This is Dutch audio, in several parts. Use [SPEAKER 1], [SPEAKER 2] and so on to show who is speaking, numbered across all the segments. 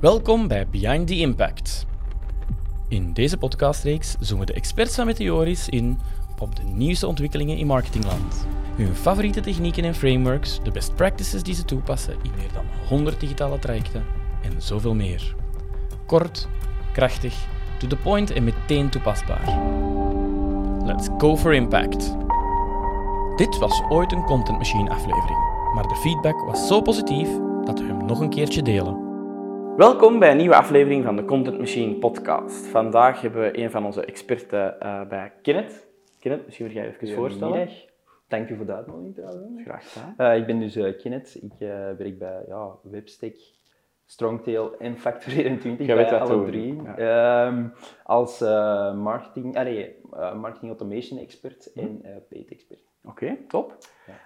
[SPEAKER 1] Welkom bij Behind the Impact. In deze podcastreeks zoomen de experts van Meteoris in op de nieuwste ontwikkelingen in marketingland. Hun favoriete technieken en frameworks, de best practices die ze toepassen in meer dan 100 digitale trajecten en zoveel meer. Kort, krachtig, to the point en meteen toepasbaar. Let's go for impact. Dit was ooit een Content Machine aflevering, maar de feedback was zo positief dat we hem nog een keertje delen. Welkom bij een nieuwe aflevering van de Content Machine podcast. Vandaag hebben we een van onze experten uh, bij Kenneth. Kenneth, misschien wil jij even voorstellen.
[SPEAKER 2] Dank u voor de uitnodiging trouwens.
[SPEAKER 1] Graag gedaan.
[SPEAKER 2] Uh, ik ben dus uh, Kenneth. Ik werk bij ja, Webstack, Strongtail en Factor24.
[SPEAKER 1] Jij weet dat
[SPEAKER 2] alle
[SPEAKER 1] doen.
[SPEAKER 2] drie.
[SPEAKER 1] Ja.
[SPEAKER 2] Ehm, als marketing, allee, marketing automation expert en paid expert.
[SPEAKER 1] Oké, top.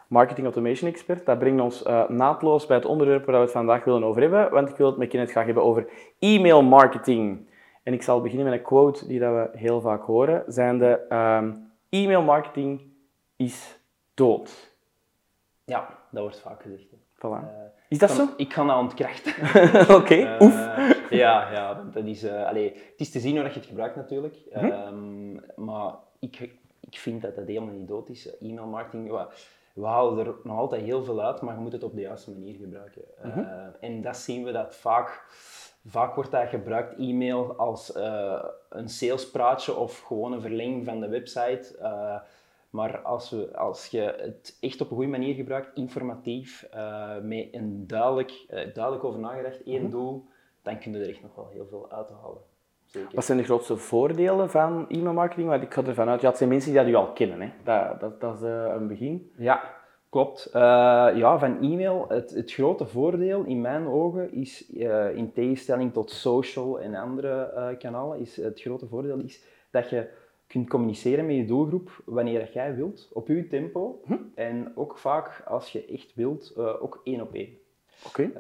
[SPEAKER 1] Marketing Automation Expert, dat brengt ons uh, naadloos bij het onderwerp waar we het vandaag willen over hebben, want ik wil het met Kenneth graag hebben over e-mail marketing. En ik zal beginnen met een quote die dat we heel vaak horen, zijnde um, e-mail marketing is dood.
[SPEAKER 2] Ja, dat wordt vaak gezegd.
[SPEAKER 1] Voilà.
[SPEAKER 2] Eh,
[SPEAKER 1] Is dat zo?
[SPEAKER 2] Ik ga dat ontkrachten.
[SPEAKER 1] Oké,
[SPEAKER 2] Eh,
[SPEAKER 1] oef.
[SPEAKER 2] Ja, ja dat is, eh, allee, het is te zien hoe dat je het gebruikt natuurlijk.
[SPEAKER 1] Mhm.
[SPEAKER 2] Ehm, maar ik, ik vind dat dat helemaal niet dood is. E-mail marketing, we, we halen er nog altijd heel veel uit, maar je moet het op de juiste manier gebruiken.
[SPEAKER 1] Mhm.
[SPEAKER 2] Eh, en dat zien we dat vaak, vaak wordt dat gebruikt, e-mail, als eh, een salespraatje of gewoon een verlenging van de website. Eh, maar als, we, als je het echt op een goede manier gebruikt, informatief, met een duidelijk, duidelijk over nagedacht, één
[SPEAKER 1] Mhm.
[SPEAKER 2] doel, dan kun je er echt nog wel heel veel uithalen. Zeker.
[SPEAKER 1] Wat zijn de grootste voordelen van e-mail marketing? Want ik ga ervan uit, ja, het zijn mensen die dat u al kennen. Hè. Dat, dat, dat is eh, een begin.
[SPEAKER 2] Ja, klopt. Eh, ja, van e-mail, het, het grote voordeel in mijn ogen is, eh, in tegenstelling tot social en andere kanalen, is het grote voordeel is dat je kunt communiceren met je doelgroep wanneer dat jij wilt, op je tempo.
[SPEAKER 1] Hm.
[SPEAKER 2] En ook vaak, als je echt wilt, ook één op één.
[SPEAKER 1] Oké.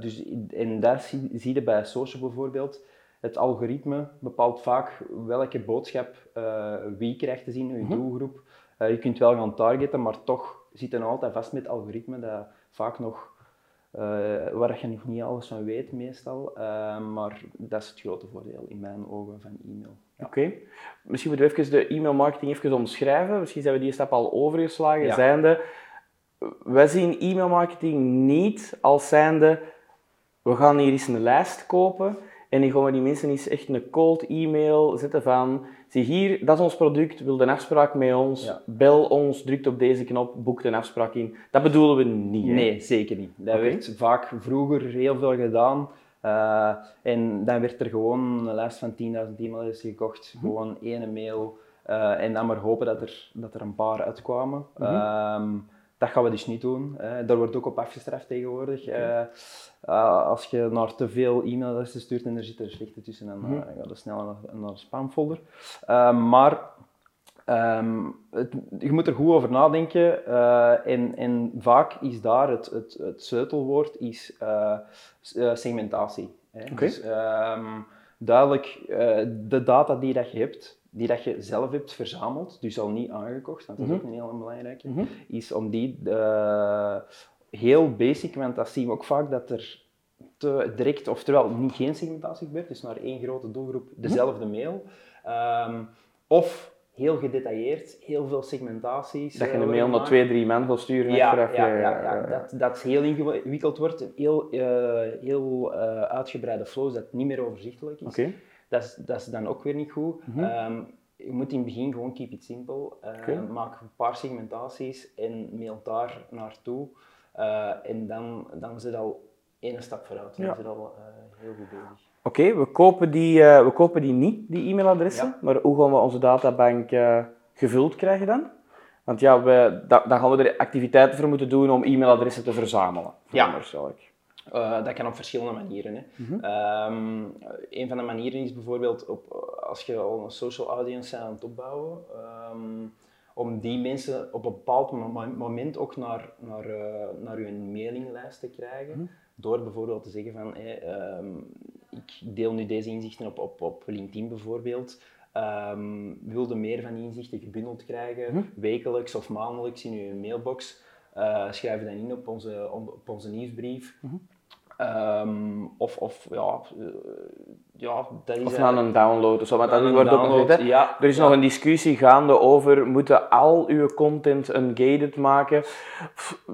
[SPEAKER 2] Dus, en daar zie, zie je bij social bijvoorbeeld, het algoritme bepaalt vaak welke boodschap eh, wie krijgt te zien, je
[SPEAKER 1] Mhm.
[SPEAKER 2] doelgroep. Eh, je kunt wel gaan targeten, maar toch zit je altijd vast met algoritme dat vaak nog, eh, waar je nog niet alles van weet meestal. Maar dat is het grote voordeel in mijn ogen van e-mail. Ja.
[SPEAKER 1] Oké. Misschien moeten we even de e-mail marketing even omschrijven. Misschien zijn we die stap al overgeslagen.
[SPEAKER 2] Ja.
[SPEAKER 1] Zijnde, wij zien e-mail marketing niet als zijnde, we gaan hier eens een lijst kopen en dan gaan we die mensen eens echt een cold e-mail zetten van, zie hier, dat is ons product, wil een afspraak met ons,
[SPEAKER 2] Ja.
[SPEAKER 1] bel ons, drukt op deze knop, boekt een afspraak in. Dat bedoelen we niet. hè?
[SPEAKER 2] Nee, zeker niet. Dat werd vaak vroeger heel veel gedaan. eh, en dan werd er gewoon een lijst van 10.000 e-mailadressen gekocht.
[SPEAKER 1] Mhm.
[SPEAKER 2] Gewoon één mail. eh, en dan maar hopen dat er, dat er een paar uitkwamen. Ehm, dat gaan we dus niet doen. hè. Daar wordt ook op afgestraft tegenwoordig. Eh, eh, als je naar te veel e-mailadressen stuurt en er zitten er slechte tussen, dan
[SPEAKER 1] Mhm.
[SPEAKER 2] eh, gaat het snel naar, naar een spamfolder. Ehm, maar Ehm, het- je moet er goed over nadenken eh, en, en vaak is daar het, het, het sleutelwoord is, eh, eh, segmentatie. Hè. Dus, ehm, duidelijk, eh, de data die dat je hebt, die dat je zelf hebt verzameld, dus al niet aangekocht, want dat is
[SPEAKER 1] Mhm.
[SPEAKER 2] ook een heel belangrijke,
[SPEAKER 1] Mhm.
[SPEAKER 2] is om die eh, heel basic, want dat zien we ook vaak dat er te direct, oftewel niet geen segmentatie gebeurt, dus naar één grote doelgroep dezelfde mail, Ehm, of heel gedetailleerd, heel veel segmentaties.
[SPEAKER 1] Dat je
[SPEAKER 2] eh,
[SPEAKER 1] een mail naar twee, drie wil sturen.
[SPEAKER 2] Ja, ja,
[SPEAKER 1] eh,
[SPEAKER 2] ja, ja. Dat, dat heel ingewikkeld wordt, heel, heel uitgebreide flows, dat niet meer overzichtelijk is. Dat, is dat is dan ook weer niet goed.
[SPEAKER 1] Mhm.
[SPEAKER 2] Ehm, je moet in het begin gewoon keep it simple. Eh,
[SPEAKER 1] Oké.
[SPEAKER 2] Maak een paar segmentaties en mail daar naartoe. Eh, en dan, dan zit al één stap vooruit. Dan
[SPEAKER 1] Ja.
[SPEAKER 2] zit al eh, heel goed bezig.
[SPEAKER 1] Oké, we, kopen die, eh, we kopen die niet, die e-mailadressen.
[SPEAKER 2] Ja.
[SPEAKER 1] Maar hoe gaan we onze databank gevuld krijgen dan? Want ja, we, da, dan gaan we er activiteiten voor moeten doen om e-mailadressen te verzamelen.
[SPEAKER 2] Ja.
[SPEAKER 1] veronderstel
[SPEAKER 2] Eh, dat kan op verschillende manieren. Hè.
[SPEAKER 1] Mhm.
[SPEAKER 2] Ehm, een van de manieren is bijvoorbeeld op, als je al een social audience bent aan het opbouwen, ehm, om die mensen op een bepaald mo- moment ook naar, naar, eh, naar je mailinglijst te krijgen.
[SPEAKER 1] Mhm.
[SPEAKER 2] Door bijvoorbeeld te zeggen van, ehm, ik deel nu deze inzichten op, op, op LinkedIn bijvoorbeeld. Wilde meer van die inzichten gebundeld krijgen,
[SPEAKER 1] Mhm.
[SPEAKER 2] wekelijks of maandelijks in je mailbox. Eh schrijf dan in op onze, op onze nieuwsbrief. Ehm, of, of ja, eh, ja, dat is
[SPEAKER 1] Of naar een download of zo. Want dat
[SPEAKER 2] een
[SPEAKER 1] wordt ook nog gezegd,
[SPEAKER 2] ja.
[SPEAKER 1] Er is nog een discussie gaande over, moeten al uw content ungated maken? Pff,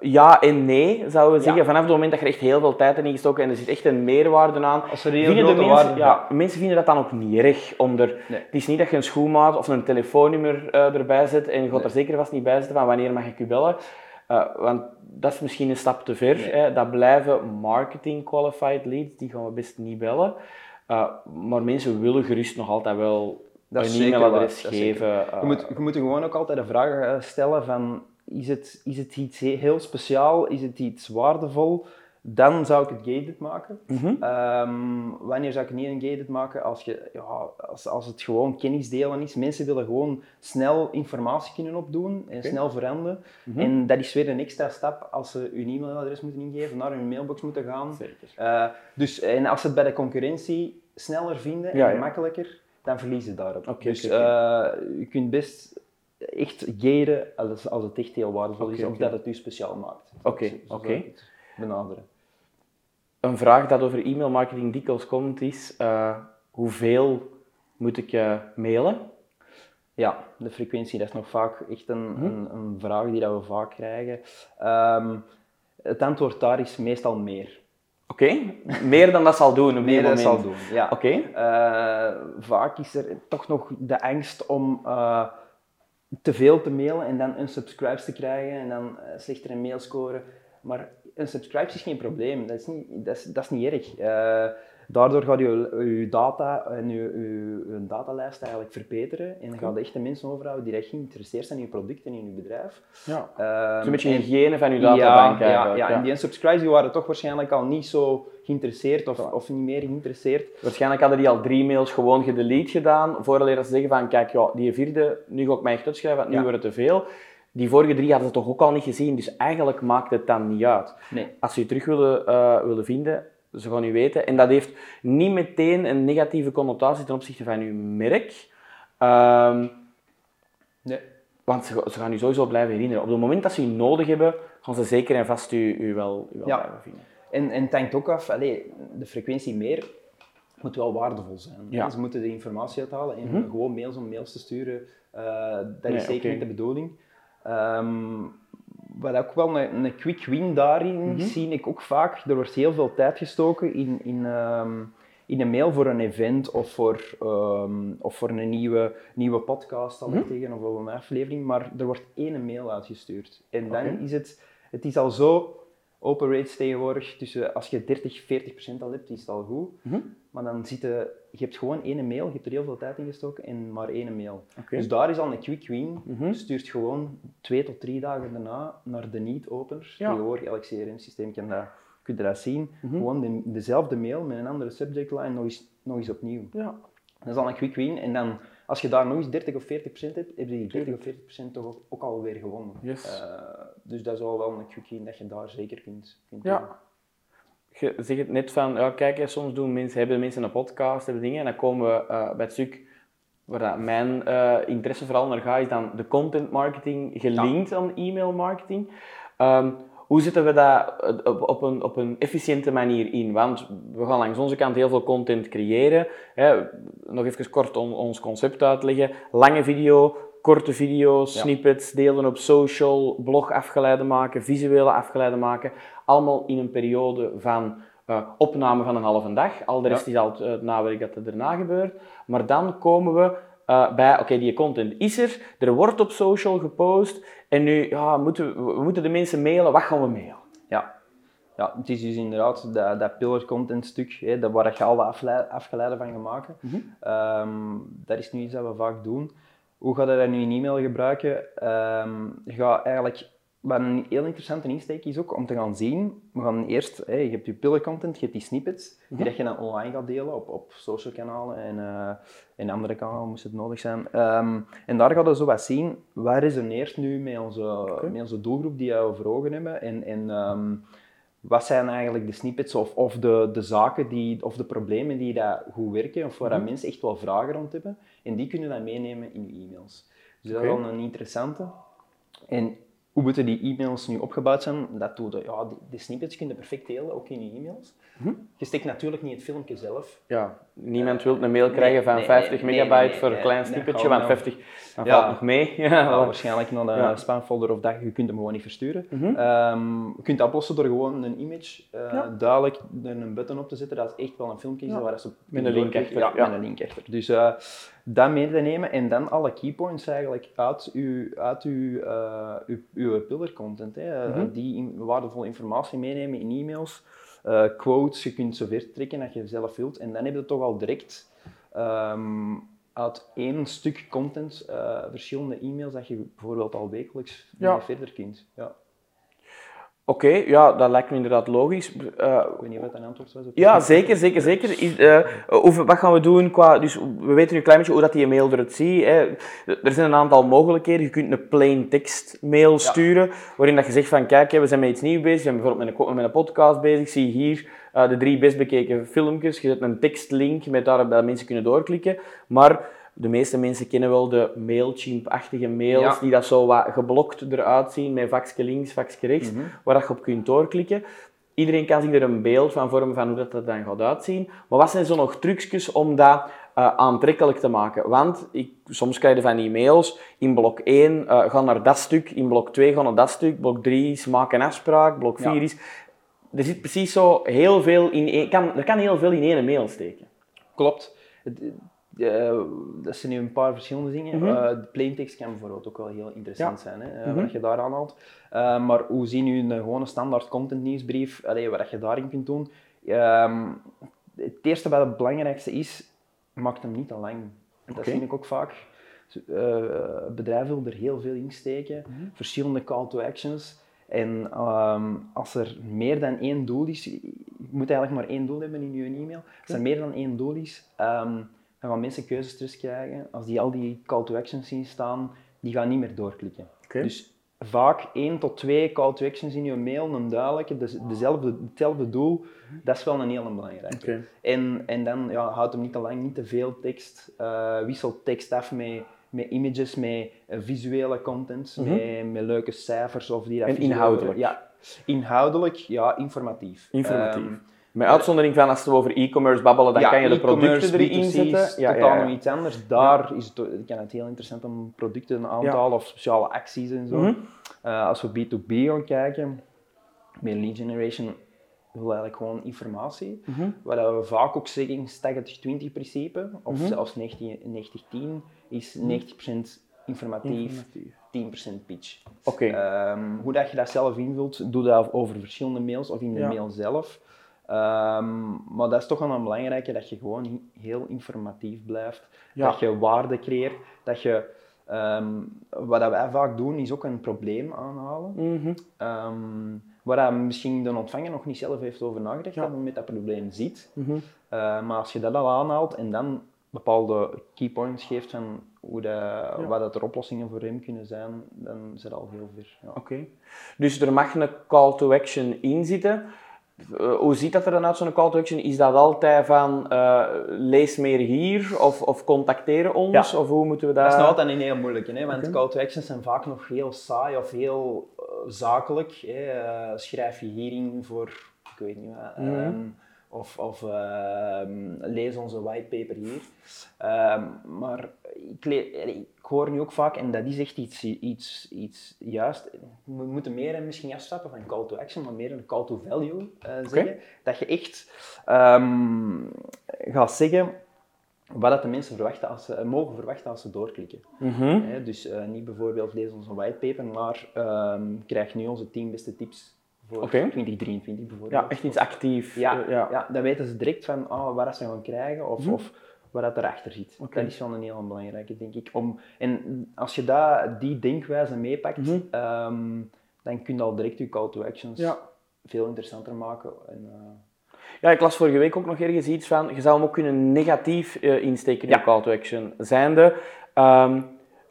[SPEAKER 1] Ja en nee, zouden we zeggen. Vanaf het moment dat je echt heel veel tijd in gestoken en er zit echt een meerwaarde aan.
[SPEAKER 2] Als er heel
[SPEAKER 1] vinden de
[SPEAKER 2] grote
[SPEAKER 1] mensen, ja, mensen vinden dat dan ook niet erg. Om er,
[SPEAKER 2] Nee.
[SPEAKER 1] Het is niet dat je een schoenmaat of een telefoonnummer eh, erbij zet en je gaat
[SPEAKER 2] Nee.
[SPEAKER 1] er zeker vast niet bij zetten van wanneer mag ik u bellen. Eh, want dat is misschien een stap te ver.
[SPEAKER 2] Nee.
[SPEAKER 1] Hè. Dat blijven marketing qualified leads, die gaan we best niet bellen. Eh, maar mensen willen gerust nog altijd wel
[SPEAKER 2] Dat
[SPEAKER 1] een e-mailadres geven. eh,
[SPEAKER 2] Je moet, je moet gewoon ook altijd de vraag stellen van, is het, is het iets he- heel speciaal, is het iets waardevol? Dan zou ik het gated maken.
[SPEAKER 1] Mhm.
[SPEAKER 2] Ehm, wanneer zou ik het niet een gated maken? Als, je, ja, als, als het gewoon kennisdelen is. Mensen willen gewoon snel informatie kunnen opdoen en snel veranderen.
[SPEAKER 1] Mhm.
[SPEAKER 2] En dat is weer een extra stap als ze hun e-mailadres moeten ingeven, naar hun mailbox moeten gaan.
[SPEAKER 1] Zeker.
[SPEAKER 2] Eh, dus, en als ze het bij de concurrentie sneller vinden en
[SPEAKER 1] ja.
[SPEAKER 2] makkelijker, dan verliezen ze daarop. Dus eh, je kunt best echt gaten als, als het echt heel waardevol is of dat het u speciaal maakt.
[SPEAKER 1] Oké, oké.
[SPEAKER 2] benaderen.
[SPEAKER 1] Een vraag dat over e-mailmarketing dikwijls komt is, eh, hoeveel moet ik eh, mailen?
[SPEAKER 2] Ja, de frequentie, dat is nog vaak echt een,
[SPEAKER 1] Mhm.
[SPEAKER 2] een, een vraag die dat we vaak krijgen. Ehm, het antwoord daar is meestal meer.
[SPEAKER 1] Oké, meer dan dat zal doen op
[SPEAKER 2] Meer dan
[SPEAKER 1] moment.
[SPEAKER 2] zal doen, ja.
[SPEAKER 1] Oké,
[SPEAKER 2] Eh, vaak is er toch nog de angst om te veel te mailen en dan unsubscribes te krijgen en dan uh, slechtere mailscoren. Maar unsubscribes is geen probleem, dat is niet, dat is, dat is niet erg. Eh, daardoor gaat je, je data en je, je, je datalijst eigenlijk verbeteren en dan gaan de echte mensen overhouden die echt geïnteresseerd zijn in je product en in je bedrijf.
[SPEAKER 1] ja. Is een beetje hygiëne van uw databank
[SPEAKER 2] ja, ja,
[SPEAKER 1] eigenlijk.
[SPEAKER 2] ja, en die unsubscribes die waren toch waarschijnlijk al niet zo geïnteresseerd of, of niet meer geïnteresseerd.
[SPEAKER 1] Waarschijnlijk hadden die al drie mails gewoon gedelete gedaan, voordat ze zeggen van, kijk, ja, die vierde, nu ga ik mij echt uitschrijven, want nu wordt het te veel. Die vorige drie hadden ze toch ook al niet gezien, dus eigenlijk maakt het dan niet uit.
[SPEAKER 2] Nee.
[SPEAKER 1] Als ze je terug willen, eh, willen vinden, ze gaan u weten. En dat heeft niet meteen een negatieve connotatie ten opzichte van uw merk. Ehm,
[SPEAKER 2] Nee.
[SPEAKER 1] want ze, ze gaan u sowieso blijven herinneren. Op het moment dat ze u nodig hebben, gaan ze zeker en vast u, u wel, u wel
[SPEAKER 2] Ja.
[SPEAKER 1] blijven vinden.
[SPEAKER 2] En, en het hangt ook af, allee, de frequentie meer moet wel waardevol zijn.
[SPEAKER 1] Ja.
[SPEAKER 2] Ze moeten de informatie uithalen en
[SPEAKER 1] Mhm.
[SPEAKER 2] gewoon mails om mails te sturen, eh, dat
[SPEAKER 1] Nee,
[SPEAKER 2] is zeker niet de bedoeling. Ehm, wat ook wel een, een quick win daarin
[SPEAKER 1] Mhm.
[SPEAKER 2] zie ik ook vaak. Er wordt heel veel tijd gestoken in, in, ehm, in een mail voor een event of voor, ehm, of voor een nieuwe, nieuwe podcast,
[SPEAKER 1] Mhm.
[SPEAKER 2] zeggen, of een aflevering. Maar er wordt één mail uitgestuurd. En dan is het, het is al zo open rates tegenwoordig, tussen, als je 30, 40 procent al hebt, is het al goed.
[SPEAKER 1] Mhm.
[SPEAKER 2] Maar dan zit je, je hebt gewoon één mail, je hebt er heel veel tijd in gestoken en maar één mail. Dus daar is al een quick win.
[SPEAKER 1] Mhm.
[SPEAKER 2] Stuurt gewoon twee tot drie dagen daarna naar de niet-openers.
[SPEAKER 1] Ja.
[SPEAKER 2] Tegenwoordig, elk CRM-systeem kan dat, kun je dat zien.
[SPEAKER 1] Mhm.
[SPEAKER 2] Gewoon de, dezelfde mail met een andere subject line nog eens, nog eens opnieuw.
[SPEAKER 1] Ja.
[SPEAKER 2] Dat is al een quick win. En dan, als je daar nog eens 30 of 40 procent hebt, heb je die 30 of 40 procent toch ook, ook alweer gewonnen.
[SPEAKER 1] Yes.
[SPEAKER 2] Eh, dus dat is al wel een quick win dat je daar zeker kunt, kunt
[SPEAKER 1] Ja.
[SPEAKER 2] doen.
[SPEAKER 1] Je zegt het net van, ja, kijk, soms doen mensen, hebben mensen een podcast, hebben dingen, en dan komen we eh, bij het stuk waar dat mijn eh, interesse vooral naar gaat, is dan de content marketing gelinkt aan e-mail marketing. Ehm, hoe zetten we dat eh, op, op, een, op een efficiënte manier in? Want we gaan langs onze kant heel veel content creëren. Hè. Nog even kort on- ons concept uitleggen. Lange video, korte video's,
[SPEAKER 2] Ja.
[SPEAKER 1] snippets, delen op social, blog afgeleiden maken, visuele afgeleiden maken. Allemaal in een periode van eh, opname van een halve dag. Al de rest is al het, eh, het nawerk dat er daarna gebeurt. Maar dan komen we eh, bij, oké, die content is er, er wordt op social gepost en nu ja, moeten we, we moeten de mensen mailen. Wat gaan we mailen?
[SPEAKER 2] Ja. ja, het is dus inderdaad dat, dat pillar content stuk, hè, dat waar je al de aflei- afgeleiden van gaat maken.
[SPEAKER 1] Mhm.
[SPEAKER 2] Ehm, dat is nu iets dat we vaak doen. Hoe ga je dat nu in e-mail gebruiken? Je gaat eigenlijk, wat een heel interessante insteek is ook om te gaan zien. We gaan eerst, hè, je hebt je pillar content, je hebt die snippets, die dat je dan online gaat delen op, op social kanalen en, en andere kanalen, moest het nodig zijn. Ehm, en daar gaat je zo wat zien, wat resoneert nu met onze, met onze doelgroep die we voor ogen hebben. En, en ehm, wat zijn eigenlijk de snippets of, of de, de zaken die, of de problemen die dat goed werken, of waar dat mensen echt wel vragen rond hebben. En die kunnen dan meenemen in je e-mails. Dus dat is wel een interessante. En hoe moeten die e-mails nu opgebouwd zijn? Dat doe je, ja, die, die snippets kun je perfect delen, ook in je e-mails. Je steekt natuurlijk niet het filmpje zelf.
[SPEAKER 1] Ja, niemand wil een mail krijgen van
[SPEAKER 2] nee,
[SPEAKER 1] 50
[SPEAKER 2] nee, nee,
[SPEAKER 1] megabyte
[SPEAKER 2] nee,
[SPEAKER 1] voor een
[SPEAKER 2] nee,
[SPEAKER 1] klein snippetje,
[SPEAKER 2] nee,
[SPEAKER 1] want
[SPEAKER 2] nou.
[SPEAKER 1] 50 dan
[SPEAKER 2] Ja.
[SPEAKER 1] valt nog mee. Ja,
[SPEAKER 2] waarschijnlijk naar de
[SPEAKER 1] Ja.
[SPEAKER 2] spamfolder of dat, je kunt hem gewoon niet versturen.
[SPEAKER 1] Mhm.
[SPEAKER 2] Ehm, je kunt dat oplossen door gewoon een image eh,
[SPEAKER 1] Ja.
[SPEAKER 2] duidelijk een button op te zetten. Dat is echt wel een filmpje waar ze
[SPEAKER 1] Met een link achter,
[SPEAKER 2] Ja,
[SPEAKER 1] ja.
[SPEAKER 2] met een link achter. Dus eh, dat mee te nemen en dan alle keypoints eigenlijk uit uw, uit uw, eh, uw, uw pillar content. Hè.
[SPEAKER 1] Mhm.
[SPEAKER 2] Die in- waardevolle informatie meenemen in e-mails. Eh, quotes, je kunt zo ver trekken dat je zelf wilt. En dan heb je toch al direct ehm, uit één stuk content eh, verschillende e-mails dat je bijvoorbeeld al wekelijks
[SPEAKER 1] Ja.
[SPEAKER 2] verder kunt. Ja.
[SPEAKER 1] Oké, ja, dat lijkt me inderdaad logisch. Eh,
[SPEAKER 2] Ik weet niet wat een antwoord was op
[SPEAKER 1] ja, zeker, zeker, zeker. Is, eh, hoe- wat gaan we doen qua... Dus we weten nu een klein beetje hoe dat die mail eruit ziet. Hè. Er zijn een aantal mogelijkheden. Je kunt een plain text mail sturen, waarin dat je zegt van, kijk, we zijn met iets nieuws bezig, we zijn bijvoorbeeld met een, met een podcast bezig, zie hier eh, de drie best bekeken filmpjes. Je zet een tekstlink met daar dat mensen kunnen doorklikken. Maar de meeste mensen kennen wel de Mailchimp-achtige mails,
[SPEAKER 2] Ja.
[SPEAKER 1] die dat zo wat geblokt eruit zien, met vakje links, vakje rechts,
[SPEAKER 2] Mhm.
[SPEAKER 1] waar dat je op kunt doorklikken. Iedereen kan zich er een beeld van vormen van hoe dat, dat dan gaat uitzien. Maar wat zijn zo nog trucjes om dat eh, aantrekkelijk te maken? Want ik, soms krijg je van die mails, in blok 1 eh, ga naar dat stuk, in blok 2 ga naar dat stuk, blok 3 is maak een afspraak, blok 4
[SPEAKER 2] Ja.
[SPEAKER 1] is... Er zit precies zo heel veel in één... Kan, er kan heel veel in één mail steken.
[SPEAKER 2] Klopt. Eh, dat zijn nu een paar verschillende dingen.
[SPEAKER 1] Mhm.
[SPEAKER 2] Eh, de plaintext kan bijvoorbeeld ook wel heel interessant zijn, hè, eh,
[SPEAKER 1] Mhm.
[SPEAKER 2] wat je daar aanhaalt. Eh, maar hoe zien nu een gewone standaard content nieuwsbrief, allee, wat je daarin kunt doen? Ehm, het eerste wat het belangrijkste is, maak hem niet te lang. Dat
[SPEAKER 1] Oké.
[SPEAKER 2] zie ik ook vaak. Bedrijven willen er heel veel in steken,
[SPEAKER 1] Mhm.
[SPEAKER 2] verschillende call to actions. En ehm, als er meer dan één doel is, je moet eigenlijk maar één doel hebben in je e-mail. Als er meer dan één doel is, ehm, dan gaan mensen keuzestress krijgen. Als die al die call to actions zien staan, die gaan niet meer doorklikken. Dus vaak één tot twee call to actions in je mail, een duidelijke, dus dezelfde, hetzelfde doel, dat is wel een hele belangrijke. En, en dan ja, houd hem niet te lang, niet te veel tekst. eh wissel tekst af met, met images, met eh, visuele content,
[SPEAKER 1] Mhm.
[SPEAKER 2] met, met leuke cijfers of die dat
[SPEAKER 1] En inhoudelijk?
[SPEAKER 2] Ja, inhoudelijk, ja, informatief.
[SPEAKER 1] Informatief.
[SPEAKER 2] Ehm,
[SPEAKER 1] Met uitzondering van als we over e-commerce babbelen, dan
[SPEAKER 2] ja,
[SPEAKER 1] kan je de producten erin
[SPEAKER 2] B2C
[SPEAKER 1] zetten.
[SPEAKER 2] is totaal nog iets anders. Daar is het, kan het heel interessant om producten een aantal of speciale acties en zo.
[SPEAKER 1] Mhm.
[SPEAKER 2] Eh, als we B2B gaan kijken, met lead generation wil eigenlijk gewoon informatie.
[SPEAKER 1] Mhm.
[SPEAKER 2] Wat we vaak ook zeggen, 80-20 principe, of
[SPEAKER 1] Mhm.
[SPEAKER 2] zelfs 90-10, is 90% informatief,
[SPEAKER 1] Informatief.
[SPEAKER 2] 10% pitch.
[SPEAKER 1] Oké.
[SPEAKER 2] Ehm, hoe dat je dat zelf invult, doe dat over verschillende mails of in de
[SPEAKER 1] Ja.
[SPEAKER 2] mail zelf. Ehm, maar dat is toch wel een belangrijke, dat je gewoon heel informatief blijft.
[SPEAKER 1] Ja.
[SPEAKER 2] Dat je waarde creëert. Dat je, ehm, wat wij vaak doen, is ook een probleem aanhalen. Ehm, waar misschien de ontvanger nog niet zelf heeft over nagedacht,
[SPEAKER 1] Ja.
[SPEAKER 2] dat hij met dat probleem ziet.
[SPEAKER 1] Mhm.
[SPEAKER 2] Eh, maar als je dat al aanhaalt en dan bepaalde keypoints geeft van hoe dat, wat dat er oplossingen voor hem kunnen zijn, dan zit al heel ver. Ja.
[SPEAKER 1] Oké. Dus er mag een call to action in zitten. Eh, hoe ziet dat er dan uit, zo'n call to action? Is dat altijd van eh, lees meer hier of, of contacteer ons?
[SPEAKER 2] Ja.
[SPEAKER 1] Of hoe moeten we dat...
[SPEAKER 2] Dat is nog altijd een heel moeilijke, hè? want call to actions zijn vaak nog heel saai of heel eh, zakelijk. Hè? Schrijf je hierin voor, ik weet niet wat,
[SPEAKER 1] Mhm.
[SPEAKER 2] ehm, of, of ehm, lees onze whitepaper hier. Ehm, maar ik, le- ik hoor nu ook vaak, en dat is echt iets, iets, iets juist, we moeten meer misschien afstappen van call to action, maar meer een call to value eh, zeggen. Dat je echt ehm, gaat zeggen wat dat de mensen verwachten als ze, mogen verwachten als ze doorklikken.
[SPEAKER 1] Mhm.
[SPEAKER 2] Hè, dus eh, niet bijvoorbeeld lees onze whitepaper, maar ehm, krijg nu onze 10 beste tips voor
[SPEAKER 1] Oké.
[SPEAKER 2] 2023 bijvoorbeeld.
[SPEAKER 1] Ja, echt iets actief.
[SPEAKER 2] Ja, ja.
[SPEAKER 1] ja.
[SPEAKER 2] dan weten ze direct van oh, wat ze gaan krijgen of,
[SPEAKER 1] Mhm.
[SPEAKER 2] of wat dat erachter zit. Dat is wel een heel belangrijke, denk ik. Om, en als je dat, die denkwijze meepakt, ehm, dan kun je al direct je call to actions
[SPEAKER 1] Ja.
[SPEAKER 2] veel interessanter maken. En, eh,
[SPEAKER 1] Ja, ik las vorige week ook nog ergens iets van, je zou hem ook kunnen negatief eh, insteken in
[SPEAKER 2] Ja.
[SPEAKER 1] je call to action. Zijnde, ehm,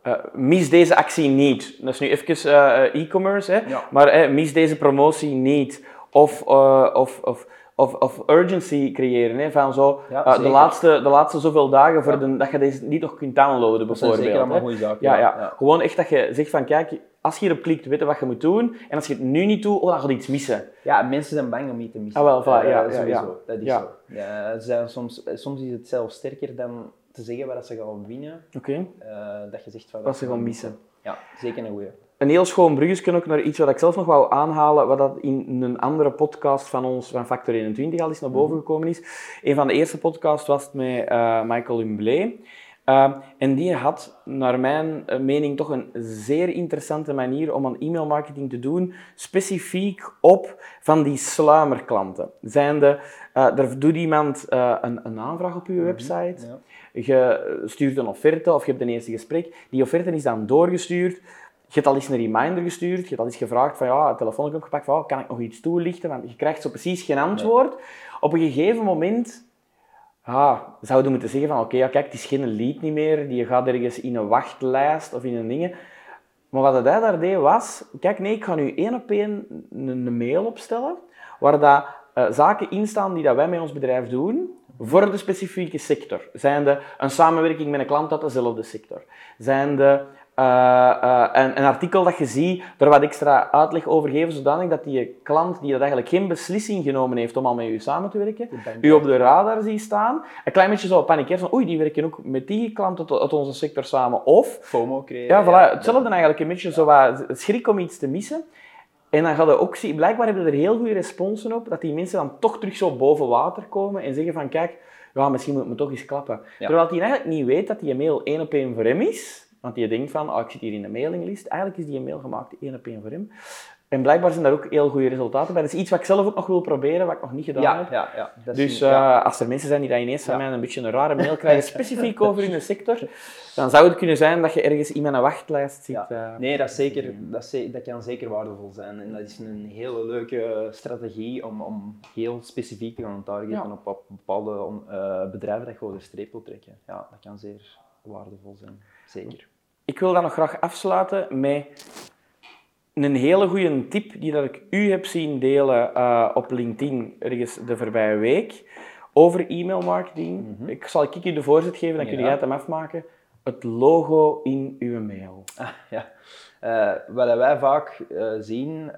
[SPEAKER 1] eh, mis deze actie niet. Dat is nu even e-commerce, hè.
[SPEAKER 2] Ja.
[SPEAKER 1] maar mis deze promotie niet. Of, of, of, of, of urgency creëren, hè, van zo,
[SPEAKER 2] Ja,
[SPEAKER 1] eh, de, laatste, de laatste zoveel dagen voor
[SPEAKER 2] Ja.
[SPEAKER 1] de, dat je deze niet nog kunt downloaden,
[SPEAKER 2] dat zijn
[SPEAKER 1] bijvoorbeeld.
[SPEAKER 2] zeker allemaal goede zaken.
[SPEAKER 1] Ja, ja. gewoon echt dat je zegt van, kijk, als je erop klikt, weten wat je moet doen. En als je het nu niet doet, oh, dan gaat je iets missen.
[SPEAKER 2] Ja, mensen zijn bang om iets te missen.
[SPEAKER 1] Ah, wel, voilà,
[SPEAKER 2] Eh,
[SPEAKER 1] ja, ja,
[SPEAKER 2] sowieso.
[SPEAKER 1] ja.
[SPEAKER 2] Dat is
[SPEAKER 1] Ja.
[SPEAKER 2] zo. Ja, ze zijn soms, soms is het zelfs sterker dan te zeggen wat ze gaan winnen.
[SPEAKER 1] Oké.
[SPEAKER 2] eh, dat je zegt van...
[SPEAKER 1] Wat ze gaan missen.
[SPEAKER 2] Ja, zeker een goeie.
[SPEAKER 1] Een heel schoon bruggetje ook naar iets wat ik zelf nog wou aanhalen, wat dat in een andere podcast van ons, van Factor 21, al eens naar boven gekomen is. Een van de eerste podcasts was het met eh, Michael Humblé. Uh, en die had, naar mijn eh, mening, toch een zeer interessante manier om aan e-mailmarketing te doen, specifiek op van die sluimerklanten. Zijnde, eh er doet iemand een, een aanvraag op je website,
[SPEAKER 2] Ja.
[SPEAKER 1] je stuurt een offerte of je hebt een eerste gesprek. Die offerte is dan doorgestuurd. Je hebt al eens een reminder gestuurd. Je hebt al eens gevraagd van ja, het telefoon opgepakt van oh, kan ik nog iets toelichten? Want je krijgt zo precies geen antwoord. Op een gegeven moment zouden we moeten zeggen van oké, ja, kijk, het is geen lead niet meer. Die gaat ergens in een wachtlijst of in een ding. Maar wat hij daar deed was, kijk nee, ik ga nu één op één een, een mail opstellen waar dat, eh, zaken in staan die dat wij met ons bedrijf doen voor de specifieke sector. Zijn de een samenwerking met een klant uit dezelfde sector? Zijn de een, een artikel dat je ziet, er wat extra uitleg over geven, zodanig dat die klant die dat eigenlijk geen beslissing genomen heeft om al met u samen te werken, u op de radar ziet staan, een klein beetje zo panikeren van oei, die werken ook met die klant uit, onze sector samen. Of
[SPEAKER 2] FOMO creëren.
[SPEAKER 1] ja, voilà. Hetzelfde eigenlijk. Een beetje zo wat schrik om iets te missen. En dan ga je ook zien, blijkbaar hebben er heel goede responsen op, dat die mensen dan toch terug zo boven water komen en zeggen van, kijk, ja, misschien moet ik me toch eens klappen. Terwijl die eigenlijk niet weet dat die mail één op één voor hem is. Want die denkt van, oh, ik zit hier in de mailinglist. Eigenlijk is die mail gemaakt één op één voor hem. En blijkbaar zijn daar ook heel goede resultaten bij. Dat is iets wat ik zelf ook nog wil proberen, wat ik nog niet gedaan
[SPEAKER 2] Ja,
[SPEAKER 1] heb.
[SPEAKER 2] ja, ja. Dat
[SPEAKER 1] Dus
[SPEAKER 2] een- ja.
[SPEAKER 1] eh, als er mensen zijn die dat ineens van mij een beetje een rare mail krijgen, specifiek over hun sector, dan zou het kunnen zijn dat je ergens in mijn wachtlijst zit.
[SPEAKER 2] Ja.
[SPEAKER 1] eh.
[SPEAKER 2] Nee, dat, zeker, dat, ze- dat kan zeker waardevol zijn. En dat is een hele leuke strategie om, om heel specifiek te gaan targeten op, op bepaalde eh, bedrijven dat je over de streep wil trekken. Ja, dat kan zeer waardevol zijn. Zeker.
[SPEAKER 1] Ik wil dan nog graag afsluiten met een hele goede tip die dat ik u heb zien delen eh, op LinkedIn ergens de voorbije week over e-mailmarketing. Ik zal ik u de voorzet geven, dan kun
[SPEAKER 2] Ja.
[SPEAKER 1] jij het hem afmaken. Het logo in uw mail.
[SPEAKER 2] Ah, ja. Eh, wat wij vaak eh, zien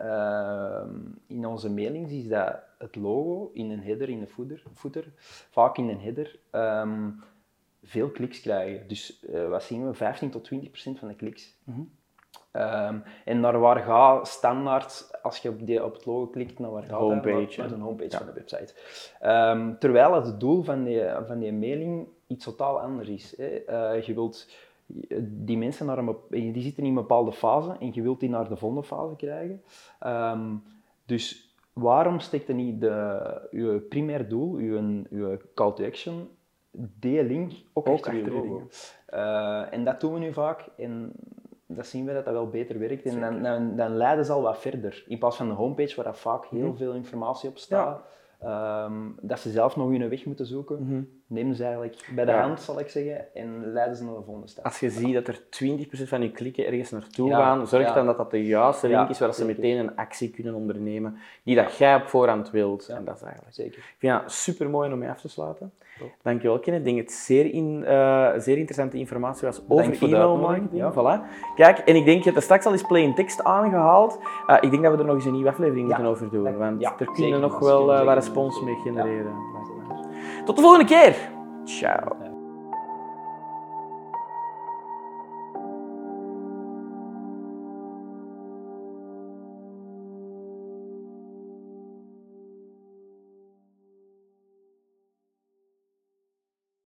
[SPEAKER 2] in onze mailings is dat het logo in een header, in de footer, footer vaak in een header, ehm, veel kliks krijgen. Dus eh, wat zien we? 15 tot 20 procent van de kliks. Ehm, en naar waar gaat standaard, als je op, die, op het logo klikt, naar waar gaat
[SPEAKER 1] homepage,
[SPEAKER 2] Naar, naar de homepage
[SPEAKER 1] Ja.
[SPEAKER 2] van de website. Ehm, terwijl het doel van die, van die mailing iets totaal anders is. Hè. Eh, je wilt die mensen naar een, die zitten in een bepaalde fase en je wilt die naar de volgende fase krijgen. Ehm, dus waarom steekt er niet de, je primair doel, je, je call to action, die link ook,
[SPEAKER 1] Ook
[SPEAKER 2] achter je logo? Eh, en dat doen we nu vaak en dat zien we dat dat wel beter werkt. En dan, dan, dan leiden ze al wat verder. In plaats van de homepage waar dat vaak heel veel informatie op staat, ehm, dat ze zelf nog hun weg moeten zoeken, nemen ze eigenlijk bij de
[SPEAKER 1] Ja.
[SPEAKER 2] hand, zal ik zeggen, en leiden ze naar de volgende stap.
[SPEAKER 1] Als je ziet dat er 20% van je klikken ergens naartoe
[SPEAKER 2] Ja,
[SPEAKER 1] gaan, zorg
[SPEAKER 2] ja.
[SPEAKER 1] dan dat dat de juiste link is, waar ze meteen een actie kunnen ondernemen die dat jij op voorhand wilt. En dat is eigenlijk
[SPEAKER 2] Zeker.
[SPEAKER 1] Ik vind dat super mooi om mee af te sluiten. Dankjewel, Kenneth. Ik denk dat het zeer, in, eh, zeer interessante informatie was over e-mailmarketing.
[SPEAKER 2] uitnodiging,
[SPEAKER 1] Voilà. Kijk, en ik denk, je hebt er straks al eens plain text aangehaald. Eh, ik denk dat we er nog eens een nieuwe aflevering moeten over doen, want er kunnen nog wel eh, wat respons mee genereren. Tot de volgende keer! Ciao.